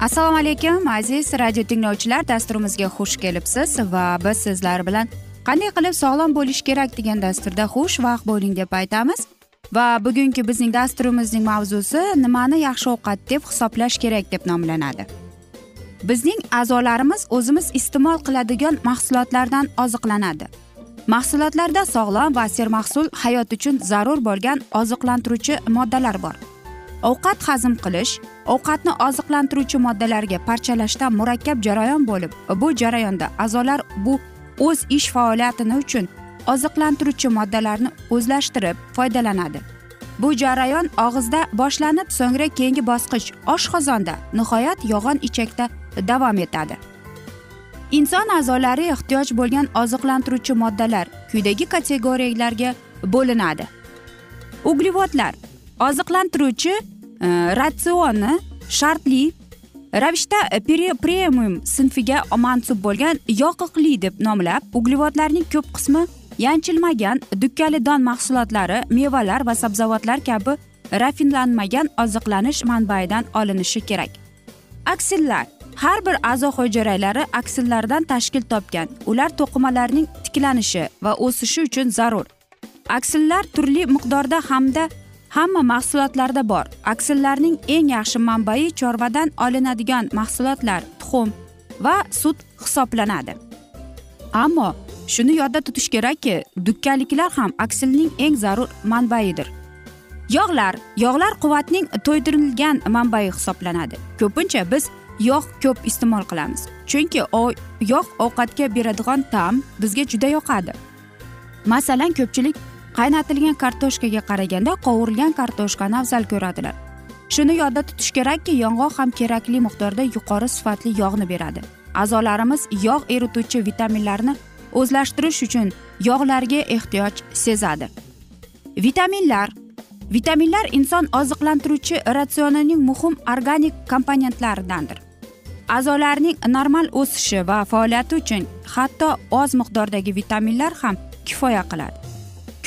assalomu alaykum aziz radio tinglovchilar dasturimizga xush kelibsiz va biz sizlar bilan qanday qilib sog'lom bo'lish kerak degan dasturda xush vaqt bo'ling deb aytamiz. Va bugungi bizning dasturimizning mavzusi nimani yaxshi ovqat deb hisoblash kerak deb nomlanadi. Bizning a'zolarimiz o'zimiz iste'mol qiladigan mahsulotlardan oziqlanadi. Mahsulotlarda sog'lom va sermahsul hayot uchun zarur bo'lgan oziqlantiruvchi moddalar bor. Ovqat hazm qilish ovqatni oziqlantiruvchi moddalarga parchalashda murakkab jarayon bo'lib bu jarayonda a'zolar bu o'z ish faoliyatini uchun oziqlantiruvchi moddalarni o'zlashtirib foydalanadi. Bu jarayon og'izda boshlanib so'ngra keyingi bosqich oshqozonda nihoyat yog'on ichakda davom etadi. Inson a'zolari ehtiyoj bo'lgan oziqlantiruvchi moddalar quyidagi kategoriyalarga bo'linadi. Uglevodlar oziqlantiruvchi e, ratsionni shartli ravishda premium sinfiga mansub bo'lgan yoqiqli deb nomlab uglevodlarning ko'p qismi yanchilmagan dukkali don mahsulotlari mevalar va sabzavotlar kabi rafinlanmagan oziqlanish manbaidan olinishi kerak. Aksillar har bir a'zo hujayralari aksillardan tashkil topgan. Ular to'qimalarning tiklanishi va o'sishi uchun zarur. Aksillar turli miqdorda hamda hamma mahsulotlarda bor. Aksillarning eng yaxshi manbai chorvadan olinadigan mahsulotlar tuxum va sut hisoblanadi. Ammo shuni yodda tutish kerakki dukkaliklar ham aksilning eng zarur manbaidir. Yog'lar yog'lar quvvatning to'ydirilgan manbai hisoblanadi. Ko'pincha biz yog' ko'p iste'mol qilamiz chunki yog' ovqatga beradigan ta'm bizga juda yoqadi. Masalan ko'pchilik qaynatilgan kartoshkaga qaraganda qovurilgan kartoshkani afzal ko'radilar. Shuni yodda tutish kerakki yong'oq ham kerakli miqdorda yuqori sifatli yog'ni beradi. A'zolarimiz yog' erituvchi vitaminlarni o'zlashtirish uchun yog'larga ehtiyoj sezadi. Vitaminlar. Vitaminlar inson oziqlantiruvchi ratsionining muhim organik komponentlaridandir. A'zolarning normal o'sishi va faoliyati uchun hatto oz miqdordagi vitaminlar ham kifoya qiladi.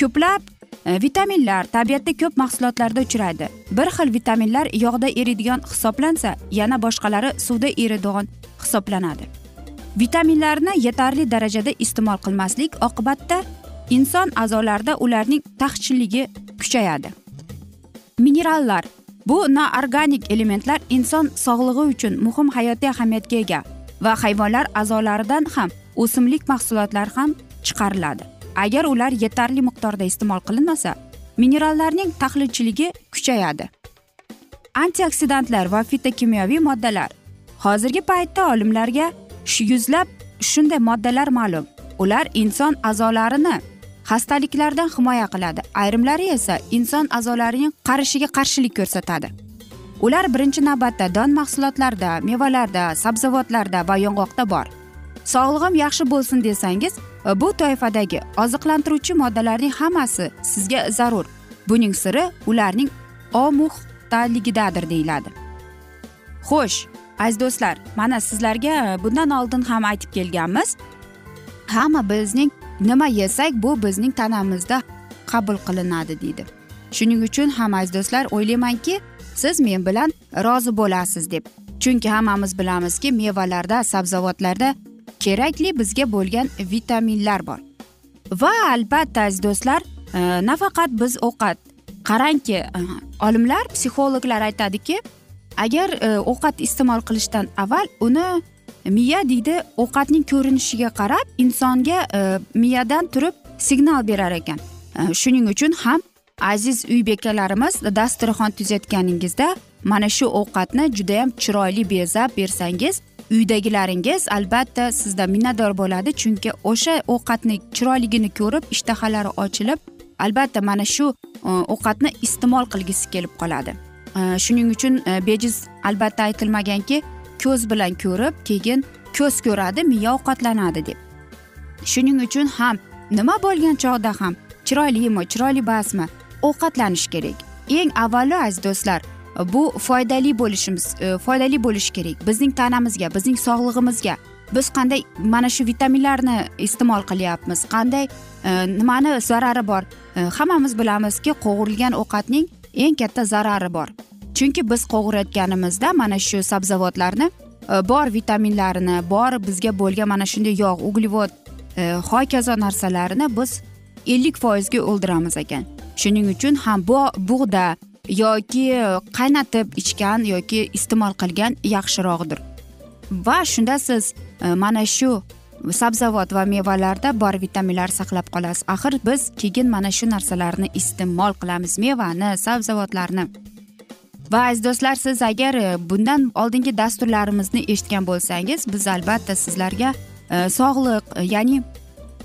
Ko'plab e, vitaminlar tabiatda ko'p mahsulotlarda uchraydi. Bir xil vitaminlar yog'da eriydigan hisoblansa yana boshqalari suvda eriydigan hisoblanadi. Vitaminlarni yetarli darajada iste'mol qilmaslik oqibatida inson a'zolarida ularning taxchilligi kuchayadi. Minerallar. Bu noorganik elementlar inson sog'lig'i uchun muhim hayotiy ahamiyatga ega va hayvonlar a'zolaridan ham o'simlik mahsulotlari ham chiqariladi. Agar ular yetarli miqdorda iste'mol qilinmasa minerallarning tahlilchiligi kuchayadi. Antioksidantlar va fitokimyoviy moddalar. Hozirgi paytda olimlarga yuzlab shunday moddalar ma'lum. Ular inson a'zolarini xastaliklardan himoya qiladi. Ayrimlari esa inson a'zolarining qarishiga qarshilik ko'rsatadi. Ular birinchi navbatda don mahsulotlarida mevalarda sabzavotlarda va yong'oqda bor. Sog'lig'im yaxshi bo'lsin desangiz e, bu toifadagi oziqlantiruvchi moddalarning hammasi sizga zarur. Buning siri ularning omuxtaligidadir deyiladi. Xo'sh aziz do'stlar mana sizlarga e, bundan oldin ham aytib kelganmiz. Hamma bizning nima yesak bu bizning tanamizda qabul qilinadi deydi. Shuning uchun ham aziz do'stlar o'ylaymanki siz men bilan rozi bo'lasiz deb. Chunki hammamiz bilamizki mevalarda sabzavotlarda kerakli bizga bo'lgan vitaminlar bor. Va albatta aziz do'stlar e, nafaqat biz ovqat. Qarangki e, olimlar psixologlar aytadiki agar e, ovqat iste'mol qilishdan avval uni miya deydi ovqatning ko'rinishiga qarab insonga e, miyadan turib signal berar ekan. E, shuning uchun ham aziz uy bekalarimiz dasturxon tuzayotganingizda mana shu ovqatni judayam chiroyli bezab bersangiz uydagilaringiz albatta sizdan minnatdor bo'ladi. Chunki o'sha ovqatni chiroyligini ko'rib ishtahalari ochilib albatta mana shu e, ovqatni iste'mol qilgisi kelib qoladi. E, shuning uchun e, bejiz albatta aytilmaganki ko'z bilan ko'rib keyin ko'z ko'radi miya ovqatlanadi deb. Shuning uchun ham nima bo'lgan chog'da ham chiroylimi chiroyli emasmi ovqatlanish kerak. Eng avvalo aziz do'stlar bu foydali bo'lishimiz e, foydali bo'lishi kerak. Bizning tanamizga bizning sog'lig'imizga. Biz qanday mana shu vitaminlarni iste'mol qilyapmiz? Qanday e, nimani zarari bor? E, hammamiz bilamizki qovurilgan ovqatning eng katta zarari bor. Chunki biz qovurayotganimizda mana shu sabzavotlarni bor vitaminlarini bor bizga bo'lgan mana shunday yog' uglevod hokazo narsalarni biz ellik foizga o'ldiramiz ekan. Shuning uchun ham bu bug'da yoki e, qaynatib ichgan yoki iste'mol qilgan yaxshiroqdir va shunda siz e, mana shu sabzavot va mevalarda bor vitaminlar saqlab qolasiz. Axir biz keyin mana shu narsalarni iste'mol qilamiz mevani sabzavotlarni. Va aziz do'stlar siz agar e, bundan oldingi dasturlarimizni eshitgan bo'lsangiz biz albatta sizlarga sog'liq ya'ni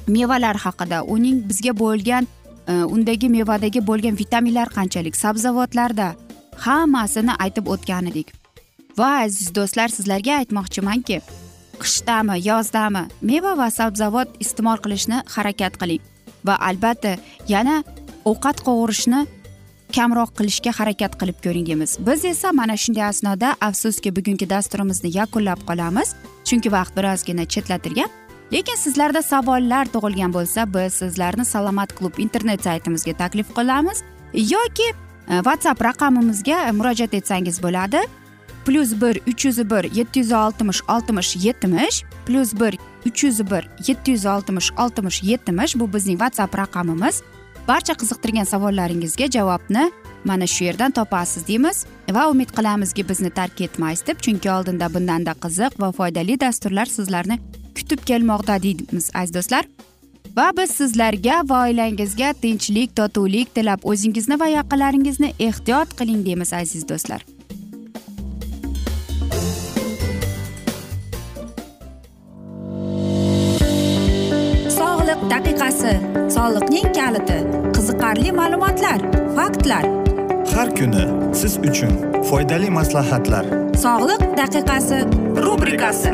mevalar haqida uning bizga bo'lgan Э, undagi mevadagi bo'lgan vitaminlar qanchalik? Sabzavotlarda hammasini aytib o'tgan edik. Va aziz do'stlar sizlarga aytmoqchimanki qishdami yozdami meva va sabzavot iste'mol qilishni harakat qiling. Va albatta yana ovqat qovurishni kamroq qilishga harakat qilib ko'ringimiz biz esa mana shunday asnoda afsuski bugungi dasturimizni yakunlab qolamiz. Chunki vaqt birozgina chetlatilgan. Lekin sizlarda savollar tug'ilgan bo'lsa biz sizlarni salomat klub internet saytimizga taklif qilamiz. Yoki e, whatsapp raqamimizga murojaat etsangiz bo'ladi. Plyus bir uch yuz bir yetti yuz oltmish oltmish yetmish plyus bir uch yuz bir yetti yuz oltmish oltmish yetmish bu bizning whatsapp raqamimiz. Barcha qiziqtirgan savollaringizga javobni mana shu yerdan topasiz deymiz va umid qilamizki bizni tark etmaysiz deb chunki oldinda bundanda qiziq va foydali dasturlar sizlarni kutib kelmoqda deymiz aziz do'stlar. Va biz sizlarga va oilangizga tinchlik totuvlik tilab o'zingizni va yaqinlaringizni ehtiyot qiling deymiz aziz do'stlar. Sog'liq daqiqasi soliqning kaliti qiziqarli ma'lumotlar faktlar. Har kuni siz uchun foydali maslahatlar. Sog'liq daqiqasi rubrikasi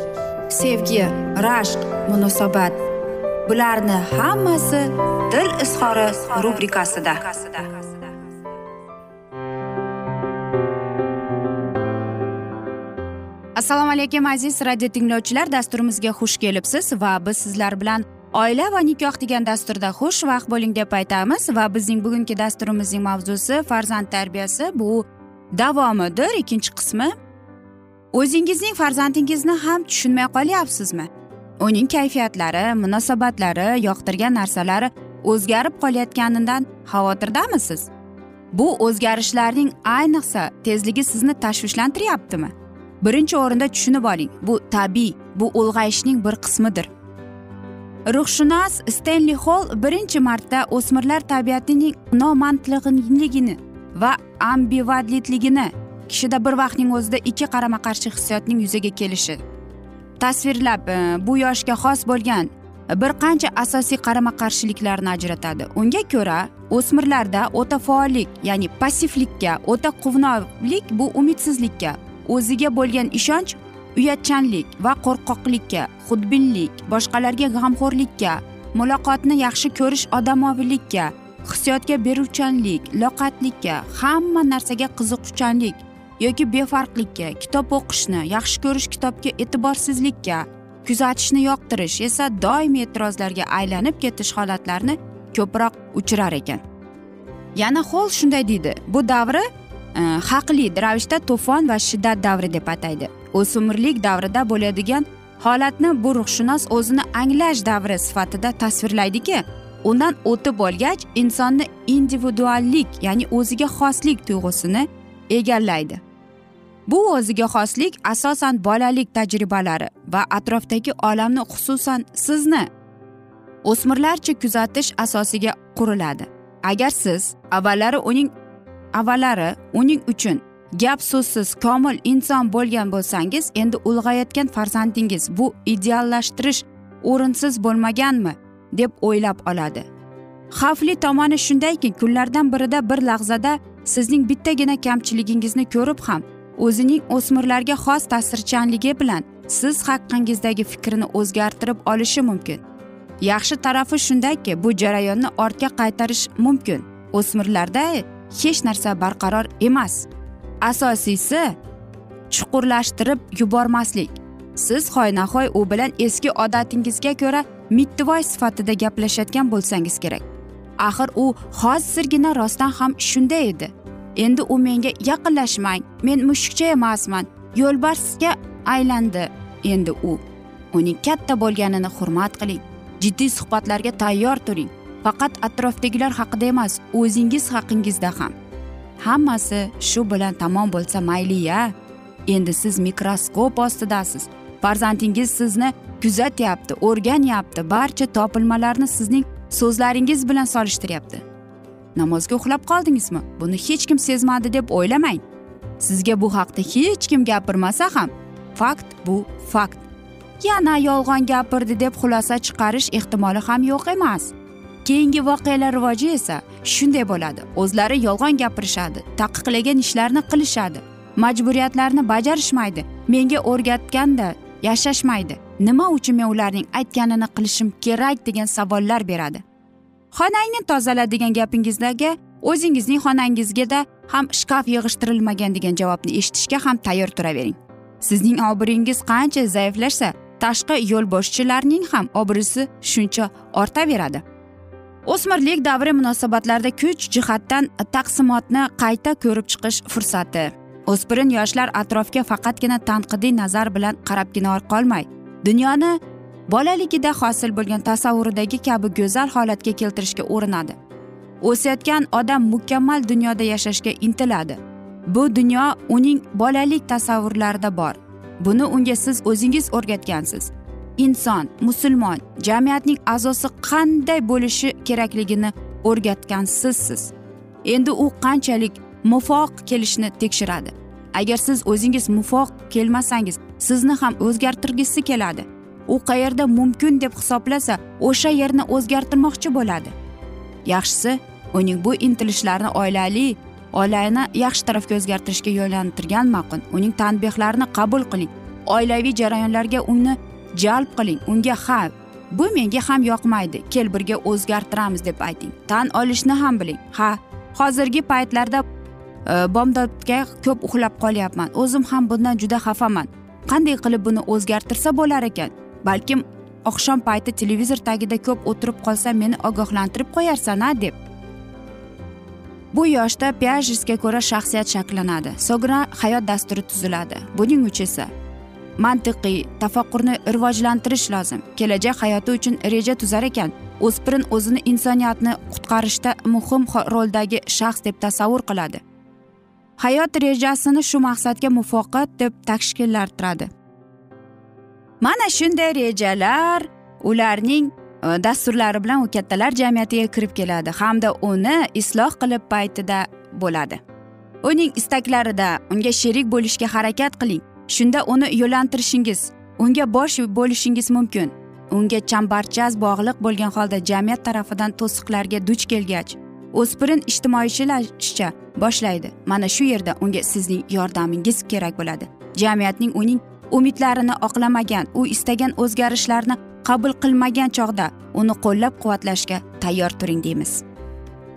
sevgi rashq munosabat. Bularni hammasi dil izhori rubrikasida. Assalomu alaykum aziz radio tinglovchilar. Dasturimizga xush kelibsiz va biz sizlar bilan oila va nikoh degan dasturda xushvaqt bo'ling deb aytamiz va bizning bugungi dasturimizning mavzusi farzand tarbiyasi. Bu davomidir. Ikkinchi qismi o'zingizning farzandingizni ham tushunmay qolyapsizmi? Uning kayfiyatlari munosabatlari yoqtirgan narsalari o'zgarib qolayotganidan xavotirdamisiz bu o'zgarishlarning ayniqsa tezligi sizni tashvishlantiryaptimi? Birinchi o'rinda tushunib oling bu tabiiy bu ulg'ayishning bir qismidir. Ruhshunos stenli xoll birinchi marta o'smirlar tabiatining nomandligini va ambivalentligini kishida bir vaqtning o'zida ikki qarama qarshi hissiyotning yuzaga kelishi. Tasvirlab e, bu yoshga xos bo'lgan bir qancha asosiy qarama qarshiliklarni ajratadi. Unga ko'ra o'smirlarda o'ta faollik ya'ni passivlikka o'ta quvnoqlik bu umidsizlikka o'ziga bo'lgan ishonch uyatchanlik va qo'rqoqlikka xudbinlik boshqalarga g'amxo'rlikka muloqotni yaxshi ko'rish odamoviylikka hissiyotga beruvchanlik loqatlikka hamma narsaga qiziquvchanlik yoki befarqlikka kitob o'qishni yaxshi ko'rish kitobga e'tiborsizlikka kuzatishni yoqtirish esa doimiy e'tirozlarga aylanib ketish holatlarini ko'proq uchrar ekan. Yana xoll shunday deydi bu davri e, haqli ravishda to'fon va shiddat davri deb ataydi. O'smirlik davrida bo'ladigan holatni bu ruhshunos o'zini anglash davri sifatida tasvirlaydiki undan o'tib bo'lgach insonni individuallik ya'ni o'ziga xoslik tuyg'usini egallaydi. Bu o'ziga xoslik asosan bolalik tajribalari va atrofdagi olamni xususan sizni o'smirlarcha kuzatish asosiga quriladi. Agar siz avvallari uning avvallari uning uchun gap so'zsiz komil inson bo'lgan bo'lsangiz endi ulg'ayotgan farzandingiz bu ideallashtirish o'rinsiz bo'lmaganmi deb o'ylab oladi. Xavfli tomoni shundayki kunlardan birida bir lahzada sizning bittagina kamchiligingizni ko'rib ham o'zining o'smirlarga xos ta'sirchanligi bilan siz haqqingizdagi fikrini o'zgartirib olishi mumkin. Yaxshi tarafi shundaki bu jarayonni ortga qaytarish mumkin. O'smirlarda hech narsa barqaror emas. Asosiysi chuqurlashtirib yubormaslik. Siz hoynahoy u bilan eski odatingizga ko'ra mittivoy sifatida gaplashayotgan bo'lsangiz kerak. Axir u hozirgina rostdan ham shunday edi. Endi u menga yaqinlashmang men mushukcha emasman. Yo'lbarsga aylandi endi u. Uning katta bo'lganini hurmat qiling. Jiddiy suhbatlarga tayyor turing. Faqat atrofdagilar haqida emas o'zingiz haqingizda ham. Hammasi shu bilan tamom bo'lsa mayli ya. Endi siz mikroskop ostidasiz. Farzandingiz sizni kuzatyapti o'rganyapti. Barcha topilmalarni sizning so'zlaringiz bilan solishtiryapti. Namozga uxlab qoldingizmi? Buni hech kim sezmadi deb o'ylamang. Sizga bu haqda hech kim gapirmasa ham fakt bu fakt. Yana yolg'on gapirdi deb xulosa chiqarish ehtimoli ham yo'q emas. Keyingi voqealar rivoji esa shunday bo'ladi. O'zlari yolg'on gapirishadi taqiqlagan ishlarni qilishadi majburiyatlarni bajarishmaydi menga o'rgatganda yashashmaydi. Nima uchun men ularning aytganini qilishim kerak degan savollar beradi. Xonangni tozala degan gapingizdagi o'zingizning xonangizgada ham shkaf yig'ishtirilmagan degan javobni eshitishga ham tayyor turavering. Sizning obro'yingiz qancha zaiflashsa tashqi yo'lboshchilarning ham obro'si shuncha ortaveradi. O'smirlik davri munosabatlarda kuch jihatdan taqsimotni qayta ko'rib chiqish fursati. O'spirin yoshlar atrofga faqatgina tanqidiy nazar bilan qarabgina qolmay dunyoni bolaligida hosil bo'lgan tasavvuridagi kabi go'zal holatga keltirishga urinadi. O'sayotgan odam mukammal dunyoda yashashga intiladi. Bu dunyo uning bolalik tasavvurlarida bor. Buni unga siz o'zingiz o'rgatgansiz. Inson musulmon jamiyatning a'zosi qanday bo'lishi kerakligini o'rgatgansiz siz endi u qanchalik mufoq kelishni tekshiradi. Agar siz o'zingiz mufoq kelmasangiz sizni ham o'zgartirgisi keladi. U qayerda mumkin deb hisoblasa o'sha yerni o'zgartirmoqchi bo'ladi. Yaxshisi uning bu intilishlarini oilali oilani yaxshi tarafga o'zgartirishga yo'naltirgan ma'qul. Uning tanbehlarini qabul qiling. Oilaviy jarayonlarga uni jalb qiling. Unga ha bu menga ham yoqmaydi. Kel birga o'zgartiramiz deb ayting. Tan olishni ham biling. Ha hozirgi paytlarda e, bomdodga ko'p uxlab qolyapman. O'zim ham bundan juda xafaman. Qanday qilib buni o'zgartirsa bo'lar ekan? Balkim oqshom payti televizor tagida ko'p o'tirib qolsam meni ogohlantirib qo'yarsan a deb. Bu yoshda piajesga ko'ra shaxsiyat shakllanadi. So'ngra hayot dasturi tuziladi. Buning uchun esa mantiqiy tafakkurni rivojlantirish lozim. Kelajak hayoti uchun reja tuzar ekan. O'spirin o'zini insoniyatni qutqarishda muhim roldagi shaxs deb tasavvur qiladi. Hayot rejasini shu maqsadga muvofiq deb tashkillantiradi. Mana shunday rejalar ularning e, dasturlari bilan u kattalar jamiyatiga kirib keladi hamda uni isloh qilib paytida bo'ladi. Uning istaklarida unga sherik bo'lishga harakat qiling. Shunda uni yo'llantirishingiz unga bosh bo'lishingiz mumkin. Unga chambarchas bog'liq bo'lgan holda jamiyat tarafidan to'siqlarga duch kelgach o'spirin ijtimoiychilashishga boshlaydi. Mana shu yerda unga sizning yordamingiz kerak bo'ladi. Jamiyatning uning umidlarini oqlamagan u istagan o'zgarishlarni qabul qilmagan chog'da uni qo'llab quvvatlashga tayyor turing deymiz.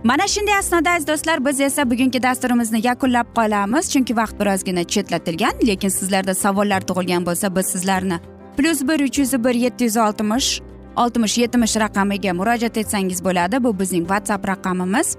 Mana shunday asnoda aziz do'stlar biz esa bugungi dasturimizni yakunlab qolamiz. Chunki vaqt birozgina chetlatilgan lekin sizlarda savollar tug'ilgan bo'lsa biz sizlarni plyus bir uch yuz bir yetti yuz oltmish oltmish yetmish raqamiga murojaat etsangiz bo'ladi. Bu bizning whatsapp raqamimiz.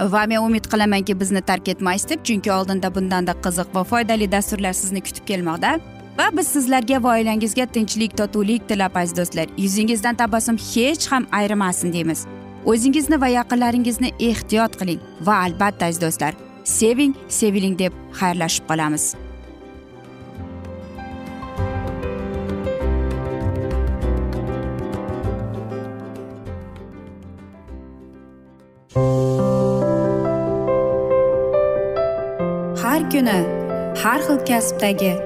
Va men umid qilamanki bizni tark etmaysiz deb chunki oldinda bundanda qiziq va foydali dasturlar sizni kutib kelmoqda. Va biz sizlarga va oilangizga tinchlik totuvlik tilab aziz do'stlar. Yuzingizdan tabassum hech ham ayrimasin deymiz. O'zingizni va yaqinlaringizni ehtiyot qiling va albatta aziz do'stlar seving seviling deb xayrlashib qolamiz. Har kuni har xil kasbdagi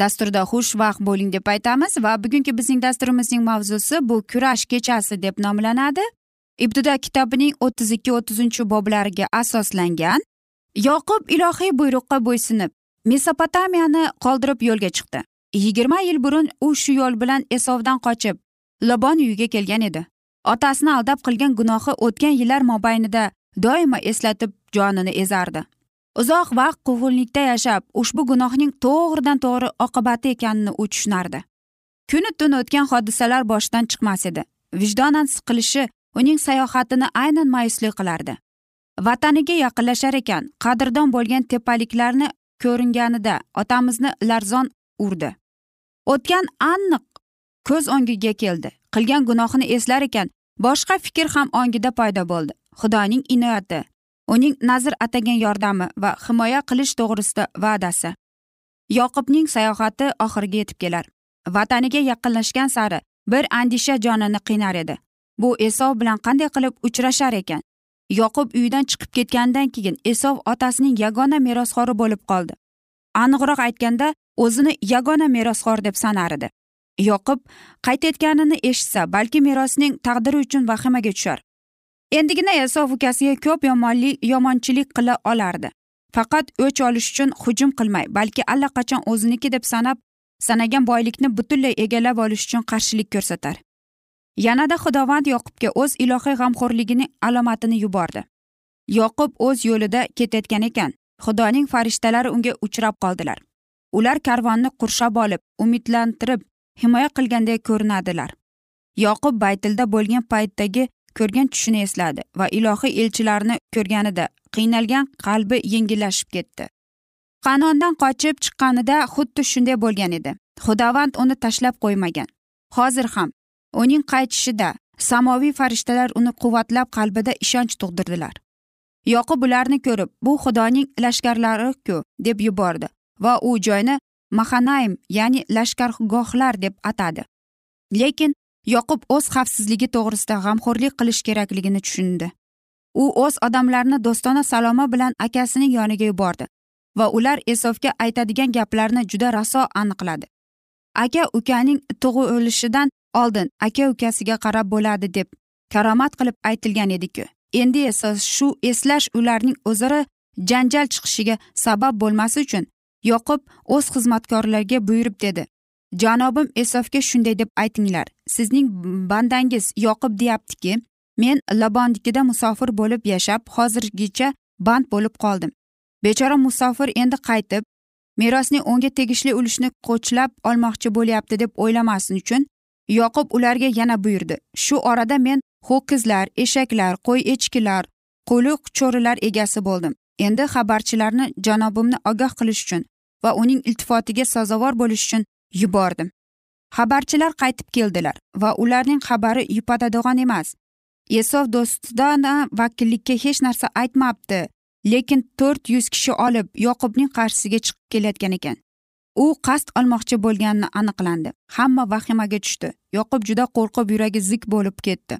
dasturda xushvaqt bo'ling deb aytamiz va bugungi bizning dasturimizning mavzusi bu kurash kechasi deb nomlanadi. Ibtido kitobining o'ttiz ikki o'ttizinchi boblariga asoslangan yoqub ilohiy buyruqqa bo'ysunib mesopotamiyani qoldirib yo'lga chiqdi. Yigirma yil burun u shu yo'l bilan esovdan qochib lobon uyiga kelgan edi. Otasini aldab qilgan gunohi o'tgan yillar mobaynida doimo eslatib jonini ezardi. Uzoq vaqt quvg'inlikda yashab ushbu gunohning to'g'ridan to'g'ri oqibati ekanini u tushunardi. Kuni tun o'tgan hodisalar boshidan chiqmas edi. Vijdonan siqilishi uning sayohatini aynan ma'yuslik qilardi. Vataniga yaqinlashar ekan qadrdon bo'lgan tepaliklarni ko'ringanida otamizni larzon urdi. O'tgan aniq ko'z o'ngiga keldi. Qilgan gunohini eslar ekan boshqa fikr ham ongida paydo bo'ldi. Xudoning inoyati uning nazr atagan yordami va himoya qilish to'g'risida va'dasi. Yoqubning sayohati oxiriga yetib kelar. Vataniga yaqinlashgan sari bir andisha jonini qiynar edi. Bu esov bilan qanday qilib uchrashar ekan? Yoqub uydan chiqib ketganidan keyin esov otasining yagona merosxori bo'lib qoldi. Aniqroq aytganda o'zini yagona merosxor deb sanar edi. Yoqub qaytayotganini eshitsa balki merosning taqdiri uchun vahimaga tushar. Endigina esov ukasiga ko'p yomonlik yomonchilik qila olardi. Faqat o'ch olish uchun hujum qilmay balki allaqachon o'ziniki deb sanab sanagan boylikni butunlay egallab olish uchun qarshilik ko'rsatar. Yanada xudovand yoqubga o'z ilohiy g'amxo'rligining alomatini yubordi. Yoqub o'z yo'lida ketayotgan ekan. Xudoning farishtalari unga uchrab qoldilar. Ular karvonni qurshab olib umidlantirib himoya qilgandek ko'rinadilar. Yoqub baytilda bo'lgan paytdagi ko'rgan tushini esladi va ilohiy elchilarni ko'rganida qiynalgan qalbi yengillashib ketdi. Qanondan qochib chiqqanida xuddi shunday bo'lgan edi. Xudovand uni tashlab qo'ymagan. Hozir ham uning qaytishida samoviy farishtalar uni quvvatlab qalbida ishonch tug'dirdilar. Yoqub ularni ko'rib bu xudoning lashkarlariku deb yubordi va u joyni mahanaym ya'ni lashkargohlar deb atadi. Lekin yoqub o'z xavfsizligi to'g'risida g'amxo'rlik qilish kerakligini tushundi. U o'z odamlarini do'stona saloma bilan akasining yoniga yubordi va ular esofga aytadigan gaplarni juda raso aniqladi. Aka ukaning tug'ilishidan oldin aka ukasiga qarab bo'ladi deb karomat qilib aytilgan ediku. Endi esa shu eslash ularning o'zaro janjal chiqishiga sabab bo'lmasi uchun yoqub o'z xizmatkorlariga buyurib dedi. Janobim esofga shunday deb aytinglar. Sizning bandangiz yoqib deyaptiki men labondikida musofir bo'lib yashab hozirgacha band bo'lib qoldim. Bechora musofir endi qaytib merosning unga tegishli ulushni qo'chlab olmoqchi bo'lyapti deb o'ylamasin uchun yoqub ularga yana buyurdi. Shu orada men ho'kizlar eshaklar qo'y echkilar qo'liq cho'rilar egasi bo'ldim. Endi xabarchilarni janobimni ogoh qilish uchun va uning iltifotiga sazovor bo'lish uchun yubordim. Xabarchilar qaytib keldilar va ularning xabari yupatadigan emas. Esov do'stidan vakillikka hech narsa aytmabdi lekin to'rt yuz kishi olib yoqubning qarshisiga chiqib kelayotgan ekan. U qasd olmoqchi bo'lgani aniqlandi. Hamma vahimaga tushdi. Yoqub juda qo'rqib yuragi zik bo'lib ketdi.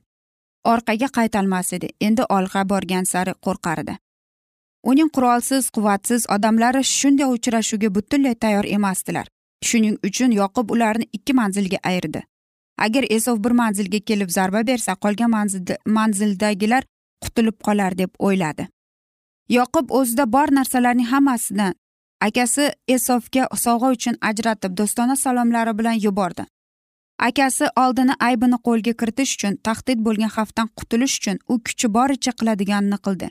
Orqaga qaytolmas edi. Endi olg'a borgan sari qo'rqar edi uning qurolsiz quvvatsiz odamlari shunday uchrashuvga butunlay tayyor emasdilar. Shuning uchun yoqub ularni ikki manzilga ayirdi. Agar esov bir manzilga kelib zarba bersa qolgan manzildagilar qutulib qolar deb o'yladi. Yoqub o'zida bor narsalarning hammasini akasi esofga sovg'a uchun ajratib do'stona salomlari bilan yubordi. Akasi oldini aybini qo'lga kiritish uchun tahdid bo'lgan xavfdan qutulish uchun u kuchi boricha qiladiganini qildi.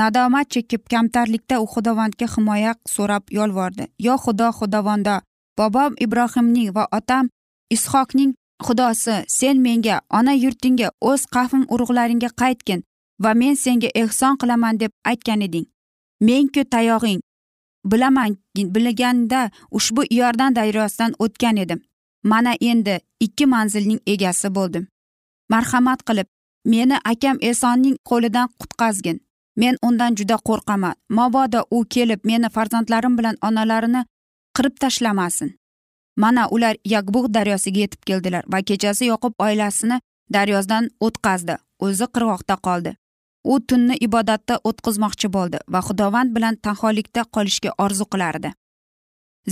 Nadomat chekib kamtarlikda u xudovandga himoya so'rab yolvordi. Yo xudo xudovando bobom ibrohimning va otam ishoqning xudosi sen menga ona yurtingga o'z qavm urug'laringga qaytgin va men senga ehson qilaman deb aytgan eding. Menku tayog'ing. Bilaman bilganda ushbu iordan daryosidan o'tgan edim. Mana endi ikki manzilning egasi bo'ldim. Marhamat qilib meni akam esonning qo'lidan qutqazgin. Men undan juda qo'rqaman. Mabodo u kelib meni farzandlarim bilan onalarini qirib tashlamasin. Mana ular yakbug' daryosiga yetib keldilar va kechasi yoqub oilasini daryodan o'tkazdi. O'zi qirg'oqda qoldi. U tunni ibodatda o'tkazmoqchi bo'ldi va xudovand bilan tanholikda qolishga orzu qilardi.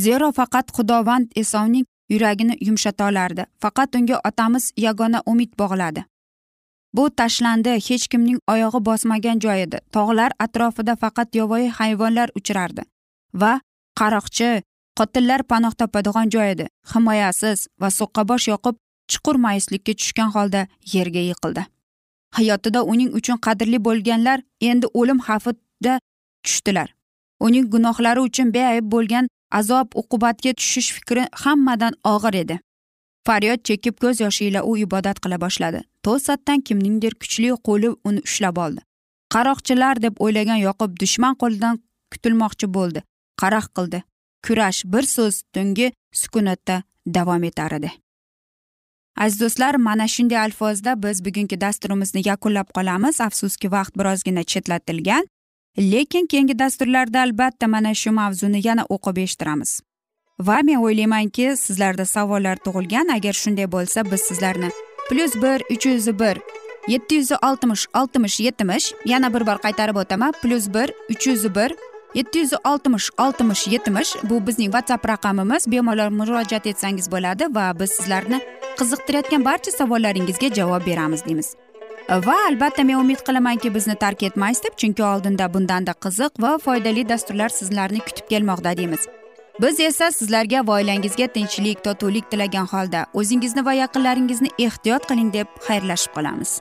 Zero faqat xudovand esovning yuragini yumshata olardi faqat unga otamiz yagona umid bog'ladi. Bu tashlandi hech kimning oyog'i bosmagan joy edi. Tog'lar atrofida faqat yovvoyi hayvonlar uchrardi va qaroqchi qotillar panoh topadigan joy edi. Himoyasiz va so'qqabosh yoqib chuqur mayuslikka tushgan holda yerga yiqildi. Hayotida uning uchun qadrli bo'lganlar endi o'lim xavfida tushdilar. Uning gunohlari uchun beayb bo'lgan azob uqubatga tushish fikri hammadan og'ir edi. Faryod chekib ko'z yoshi ila u ibodat qila boshladi. To'satdan kimningdir kuchli qo'li uni ushlab oldi. Qaroqchilar deb o'ylagan yoqub dushman qo'lidan qutulmoqchi bo'ldi. Qaraq qildi. Kurash bir so'z tungi sukunatda davom etar edi. Aziz do'stlar mana shunday alfozda biz bugungi dasturimizni yakunlab qolamiz. Afsuski vaqt birozgina chetlatilgan lekin keyingi dasturlarda albatta mana shu mavzuni yana o'qib eshittiramiz. Va men o'ylaymanki sizlarda savollar tug'ilgan. Agar shunday bo'lsa biz sizlarni plyus bir uch yuz bir yetti yuz oltmish oltmish yetmish yana bir bor qaytarib o'taman. Plyus bir uch yuz bir yetti yuz oltmish oltmish yetmish bu bizning whatsapp raqamimiz. Bemalol murojaat etsangiz bo'ladi va biz sizlarni qiziqtirayotgan barcha savollaringizga javob beramiz deymiz. Va albatta men umid qilamanki bizni tark etmaysiz deb chunki oldinda bundanda qiziq va foydali dasturlar sizlarni kutib kelmoqda deymiz. Biz esa sizlarga va oilangizga tinchlik totuvlik tilagan holda o'zingizni va yaqinlaringizni ehtiyot qiling deb xayrlashib qolamiz.